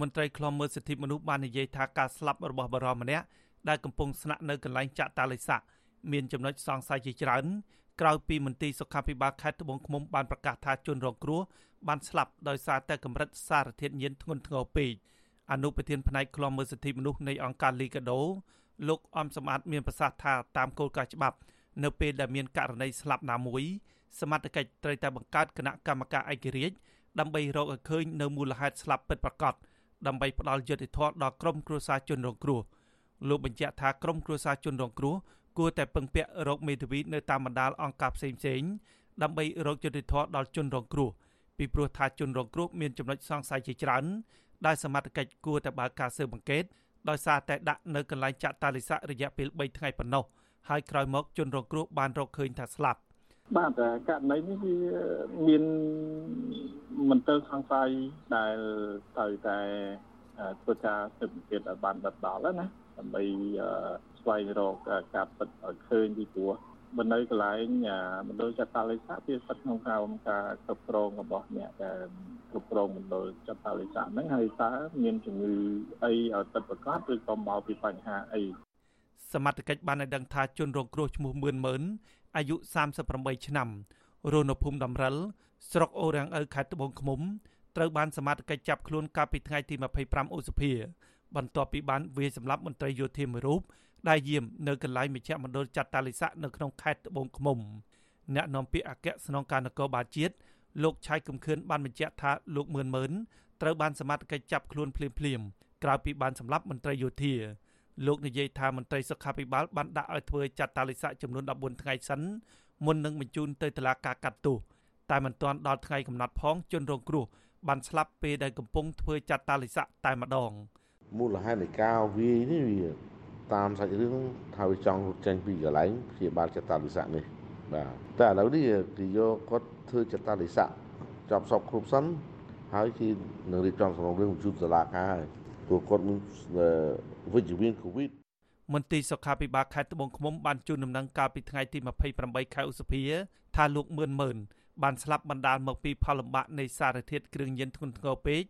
មន្ត្រីខ្លំមើលសិទ្ធិមនុស្សបាននិយាយថាការស្លាប់របស់បរិមម្នាក់ដែលកំពុងស្នាក់នៅកន្លែងចាក់តាលិស័កមានចំណុចសង្ស័យជាច្រើនក្រោយពីមន្ទីរសុខាភិបាលខេត្តត្បូងឃ្មុំបានប្រកាសថាជនរងគ្រោះបានស្លាប់ដោយសារតែកម្រិតសារធាតុញៀនធ្ងន់ធ្ងរពេកអនុប្រធានផ្នែកឃ្លាំមើលសិទ្ធិមនុស្សនៃអង្គការលីកាដូលោកអំសំអាតមានប្រសាសន៍ថាតាមគោលការណ៍ច្បាប់នៅពេលដែលមានករណីស្លាប់ណាមួយសមត្ថកិច្ចត្រូវតែបង្កើតគណៈកម្មការឯករាជ្យដើម្បីរកឲ្យឃើញនៅមូលហេតុស្លាប់ពិតប្រាកដ ដើម្បីផ្ដល់យុត្តិធម៌ដល់ក្រុមគ្រួសារជនរងគ្រោះលោកបញ្ជាក់ថាក្រុមគ្រួសារជនរងគ្រោះគួរតែពឹងពាក់រកមេធាវីនៅតាមបណ្ដាលអង្គការផ្សេងផ្សេងដើម្បីរកយុត្តិធម៌ដល់ជនរងគ្រោះពីព្រោះថាជនរងគ្រោះមានចំណុចសង្ស័យជាច្រើនដែលសមត្ថកិច្ចគួរតែបើកការស៊ើបអង្កេតដោយសារតែដាក់នៅកន្លែងចាក់តាលិស័ករយៈពេល3ថ្ងៃប៉ុណ្ណោះហើយក្រោយមកជនរងគ្រោះបានរកឃើញថាស្លាប់ បាទករណីនេះវាមានមន្ទិលសង្ស័យដែលត្រូវតែធ្វើការស៊ើបអង្កេតឲ្យបានដិតដល់ណាដើម្បីស្វែងរកការពិតឲ្យឃើញពីព្រោះបើនៅកន្លែងមណ្ឌលចាត់តាលិស័កវាស្ថិតក្នុងក្រោមការគ្រប់គ្រងរបស់អ្នកដែលគ្រប់គ្រងមណ្ឌលចាត់តាលិស័កហ្នឹងហើយតើមានជំងឺអីឲ្យពិតប្រាកដឬក៏មកពីបញ្ហាអីសមត្ថកិច្ចបានឲ្យដឹងថាជនរងគ្រោះឈ្មោះមឿនម៉ឺន អាយុ38ឆ្នាំរស់នៅភូមិដំរិលស្រុកអូរាំងឪខេត្តត្បូងឃ្មុំត្រូវបានសមត្ថកិច្ចចាប់ខ្លួនកាលពីថ្ងៃទី25ឧសភាបន្ទាប់ពីបានវាយសម្លាប់មន្ត្រីយោធាមួយរូបដែលយាមនៅកន្លែងមជ្ឈមណ្ឌលចាត់តាលិស័កនៅក្នុងខេត្តត្បូងឃ្មុំអ្នកនាំពាក្យអគ្គស្នងការនគរបាលជាតិលោកឆៃកំខឿនបានបញ្ជាក់ថាលោកមឿនម៉ឺនត្រូវបានសមត្ថកិច្ចចាប់ខ្លួនភ្លាមភ្លាមក្រោយពីបានសម្លាប់មន្ត្រីយោធា លោកនិយាយថាមន្ត្រីសុខាភិបាលបានដាក់ឲ្យធ្វើចាត់តាលិស័កចំនួន14ថ្ងៃសិនមុននឹងបញ្ជូនទៅតុលាការកាត់ទោសតែមិនទាន់ដល់ថ្ងៃកំណត់ផងជនរងគ្រោះបានស្លាប់ពេលដែលកំពុងធ្វើចាត់តាលិស័កតែម្ដងមូលហេតុនៃការវាយនេះវាតាមសាច់រឿងថាវាចង់រត់ចេញពីកន្លែងព្យាបាលចតាលិស័កនេះបាទតែឥឡូវនេះគេយកគាត់ធ្វើចតាលិស័កចាប់សពគ្រប់សិនហើយគេនឹងរៀបចំសំណុំរឿងបញ្ជូនតុលាការហើយ ព្រោះគាត់មានវិជ្ជមានកូវីដមន្ទីរសុខាភិបាលខេត្តត្បូងឃ្មុំបានជូនដំណឹងកាលពីថ្ងៃទី28ខែឧសភាថាលោកមឿនម៉ឺនបានស្លាប់បណ្ដាលមកពីផលលំបាកនៃសារធាតុគ្រឿងញៀនធ្ងន់ធ្ងរពេក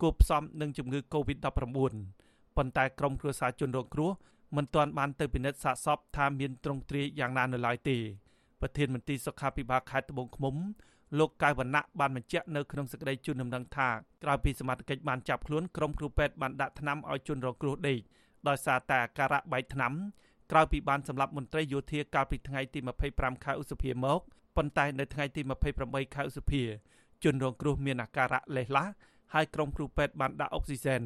គួបផ្សំនឹងជំងឺ Covid-19 ប៉ុន្តែក្រុមគ្រួសារជនរងគ្រោះមិនទាន់បានទៅពិនិត្យសាកសពថាមានទ្រង់ទ្រាយយ៉ាងណានៅឡើយទេប្រធានមន្ត្រីសុខាភិបាលខេត្តត្បូងឃ្មុំ លោកកៅវណ្ណៈបានបញ្ជាក់នៅក្នុងសេចក្តីជូនដំណឹងថាក្រោយពីសមត្ថកិច្ចបានចាប់ខ្លួនក្រុមគ្រូពេទ្យបានដាក់ថ្នាំឲ្យជនរងគ្រោះដេកដោយសារតែអាការៈបែកថ្នាំក្រោយពីបានសម្លាប់មន្ត្រីយោធាកាលពីថ្ងៃទី25ខែឧសភាមកប៉ុន្តែនៅថ្ងៃទី28ខែឧសភាជនរងគ្រោះមានអាការៈលេះឡាស់ហើយក្រុមគ្រូពេទ្យបានដាក់អុកស៊ីហ្សែន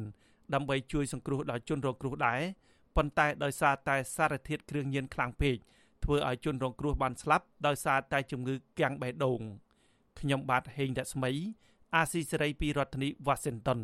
ដើម្បីជួយសង្គ្រោះដល់ជនរងគ្រោះដែរប៉ុន្តែដោយសារតែសារធាតុគ្រឿងញៀនខ្លាំងពេកធ្វើឲ្យជនរងគ្រោះបានស្លាប់ដោយសារតែជំងឺគាំងបេះដូង ខ្ញុំបាទហេងរស្មី អាស៊ីសេរីពីរដ្ឋធានី Washington